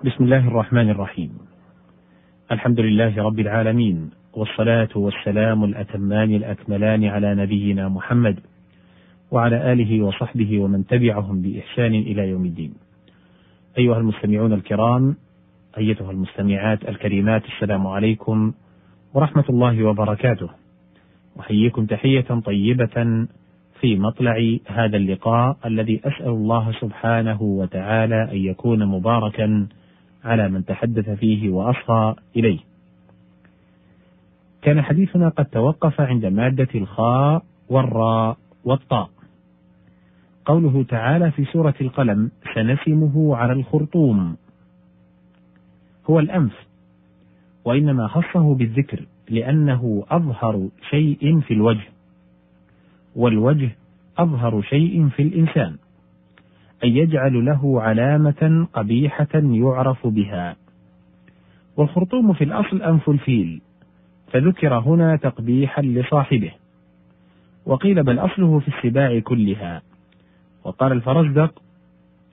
بسم الله الرحمن الرحيم. الحمد لله رب العالمين والصلاة والسلام الأتمان الأكملان على نبينا محمد وعلى آله وصحبه ومن تبعهم بإحسان إلى يوم الدين. أيها المستمعون الكرام أيتها المستمعات الكريمات السلام عليكم ورحمة الله وبركاته. أحييكم تحية طيبة في مطلع هذا اللقاء الذي أسأل الله سبحانه وتعالى أن يكون مباركا على من تحدث فيه وأصغى إليه. كان حديثنا قد توقف عند مادة الخاء والراء والطاء. قوله تعالى في سورة القلم: سنسمه على الخرطوم. هو الأنف، وإنما خصه بالذكر لأنه أظهر شيء في الوجه، والوجه أظهر شيء في الإنسان. أن يجعل له علامة قبيحة يعرف بها. والخرطوم في الأصل أنف الفيل، فذكر هنا تقبيحا لصاحبه. وقيل بل أصله في السباع كلها. وقال الفرزدق: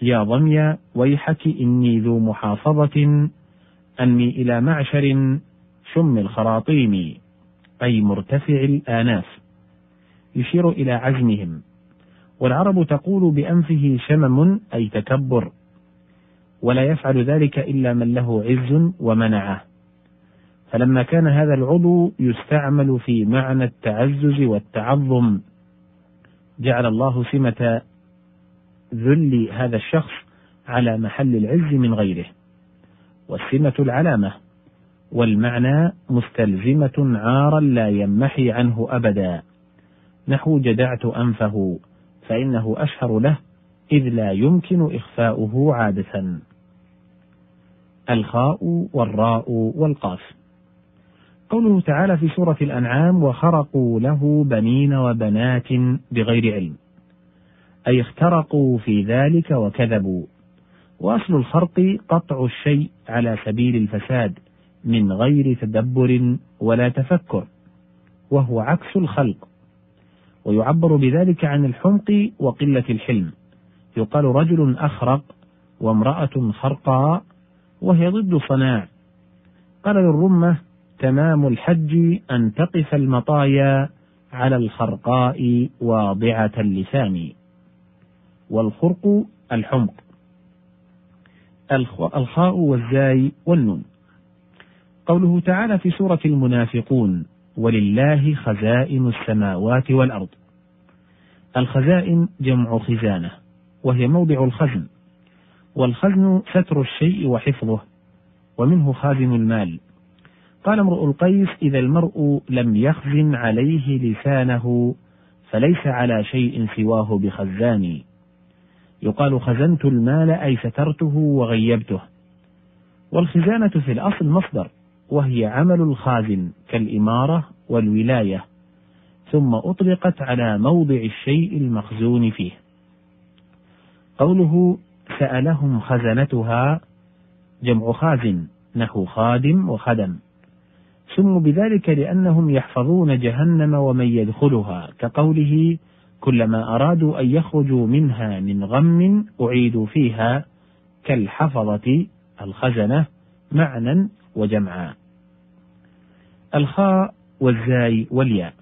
يا ضمي ويحك إني ذو محافظة أني إلى معشر شم الخراطيم أي مرتفع الآناف يشير إلى عزمهم والعرب تقول بأنفه شمم أي تكبر ولا يفعل ذلك إلا من له عز ومنعه. فلما كان هذا العضو يستعمل في معنى التعزز والتعظم جعل الله سمة ذل هذا الشخص على محل العز من غيره والسمة العلامة والمعنى مستلزمة عارا لا يمحي عنه أبدا. نحو جدعت أنفه. فإنه أشهر له إذ لا يمكن إخفاؤه عادة. الخاء والراء والقاف. قوله تعالى في سورة الأنعام وخرقوا له بنين وبنات بغير علم. أي اخترقوا في ذلك وكذبوا. وأصل الخرق قطع الشيء على سبيل الفساد من غير تدبر ولا تفكر وهو عكس الخلق. ويعبر بذلك عن الحمق وقلة الحلم. يقال رجل أخرق وامرأة خرقاء وهي ضد صناع. قال للرمة تمام الحج أن تقف المطايا على الخرقاء واضعة اللسان. والخرق الحمق. الخاء والزاي والنون. قوله تعالى في سورة المنافقون ولله خزائن السماوات والأرض. الخزائن جمع خزانة وهي موضع الخزن والخزن ستر الشيء وحفظه ومنه خازن المال. قال امرؤ القيس إذا المرء لم يخزن عليه لسانه فليس على شيء سواه بخزان. يقال خزنت المال أي سترته وغيبته. والخزانة في الأصل مصدر وهي عمل الخازن كالإمارة والولاية ثم أطلقت على موضع الشيء المخزون فيه. قوله سألهم خزنتها جمع خازن نحو خادم وخدم. سموا بذلك لأنهم يحفظون جهنم ومن يدخلها كقوله كلما أرادوا أن يخرجوا منها من غم أعيدوا فيها كالحفظة الخزنة معنى وجمعا. الخاء والزاي والياء.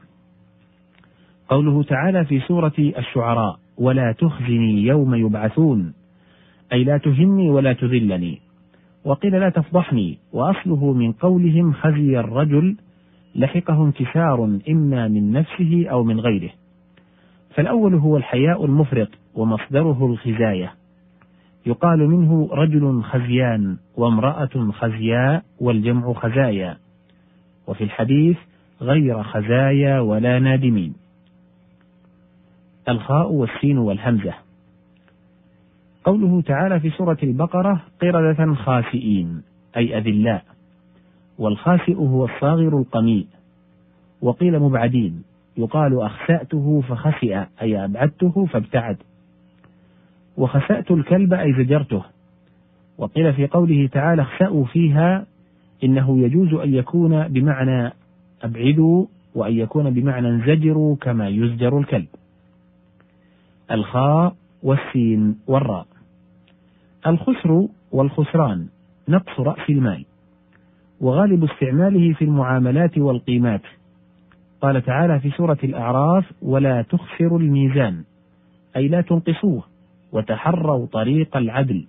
قوله تعالى في سورة الشعراء ولا تخزني يوم يبعثون أي لا تهني ولا تذلني وقيل لا تفضحني وأصله من قولهم خزي الرجل لحقه انكسار إما من نفسه أو من غيره فالأول هو الحياء المفرط ومصدره الخزاية. يقال منه رجل خزيان وامرأة خزياء والجمع خزايا. وفي الحديث غير خزايا ولا نادمين. الخاء والسين والهمزة. قوله تعالى في سورة البقرة قردة خاسئين أي أذلاء. والخاسئ هو الصاغر القميء. وقيل مبعدين يقال أخسأته فخسئ أي أبعدته فابتعد. وخسأت الكلب أي زجرته. وقيل في قوله تعالى اخسأوا فيها إنه يجوز أن يكون بمعنى أبعدوا وأن يكون بمعنى انزجروا كما يزجر الكلب. الخاء والسين والراء. الخسر والخسران نقص رأس المال. وغالب استعماله في المعاملات والقيمات. قال تعالى في سورة الأعراف ولا تخسروا الميزان أي لا تنقصوه وتحروا طريق العدل.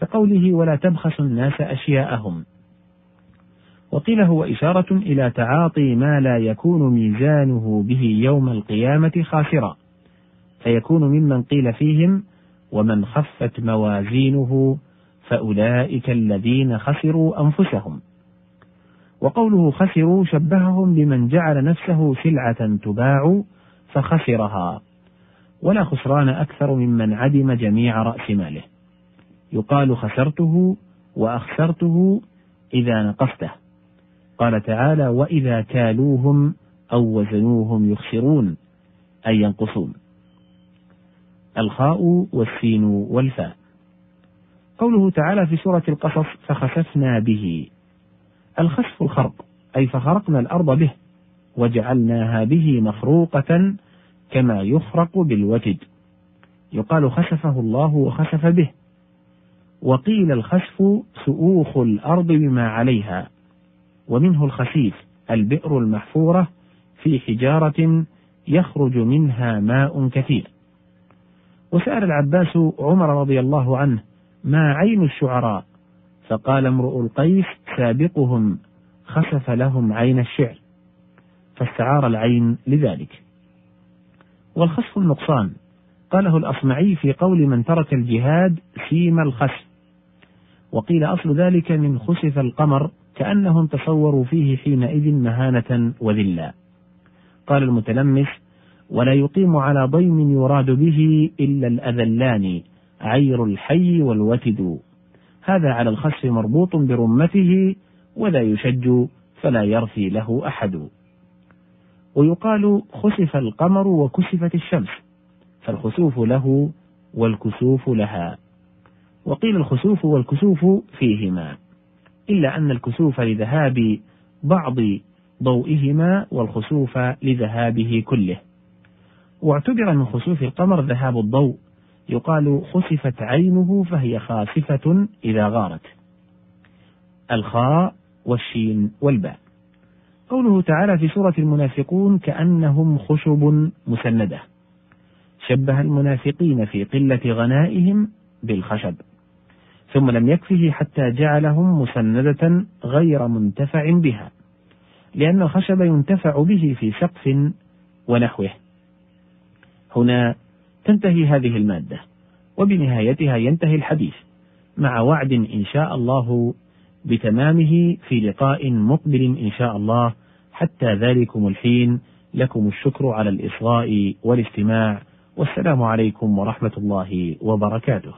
كقوله ولا تبخسوا الناس أشياءهم وقيل هو إشارة إلى تعاطي ما لا يكون ميزانه به يوم القيامة خاسرا. فيكون ممن قيل فيهم ومن خفت موازينه فأولئك الذين خسروا أنفسهم. وقوله خسروا شبههم بمن جعل نفسه سلعة تباع فخسرها. ولا خسران أكثر ممن عدم جميع رأس ماله. يقال خسرته وأخسرته إذا نقصته. قال تعالى وإذا كالوهم أو وزنوهم يخسرون أي ينقصون. الخاء والسين والفاء. قوله تعالى في سورة القصص فخسفنا به. الخسف الخرق أي فخرقنا الأرض به وجعلناها به مخروقة كما يخرق بالوتد. يقال خسفه الله وخسف به. وقيل الخسف سؤوخ الأرض بما عليها. ومنه الخسيف البئر المحفورة في حجارة يخرج منها ماء كثير. وسأل العباس عمر رضي الله عنه ما عين الشعراء؟ فقال امرؤ القيس سابقهم خسف لهم عين الشعر. فاستعار العين لذلك. والخسف النقصان. قاله الأصمعي في قول من ترك الجهاد سيم الخسف. وقيل أصل ذلك من خسف القمر كأنهم تصوروا فيه حينئذ مهانة وذلا. قال المتلمس ولا يقيم على ضيم يراد به إلا الأذلان عير الحي والوتد. هذا على الخسف مربوط برمته ولا يشج فلا يرثي له أحد. ويقال خسف القمر وكسفت الشمس. فالخسوف له والكسوف لها. وقيل الخسوف والكسوف فيهما. إلا أن الكسوف لذهاب بعض ضوئهما والخسوف لذهابه كله. واعتبر من خسوف القمر ذهاب الضوء. يقال خسفت عينه فهي خاسفة إذا غارت. الخاء والشين والباء. قوله تعالى في سورة المنافقون كأنهم خشب مسندة. شبه المنافقين في قلة غنائهم بالخشب. ثم لم يكفه حتى جعلهم مسندة غير منتفع بها لأن الخشب ينتفع به في سقف ونحوه. هنا تنتهي هذه المادة وبنهايتها ينتهي الحديث مع وعد إن شاء الله بتمامه في لقاء مقبل إن شاء الله. حتى ذلكم الحين لكم الشكر على الإصغاء والاستماع والسلام عليكم ورحمة الله وبركاته.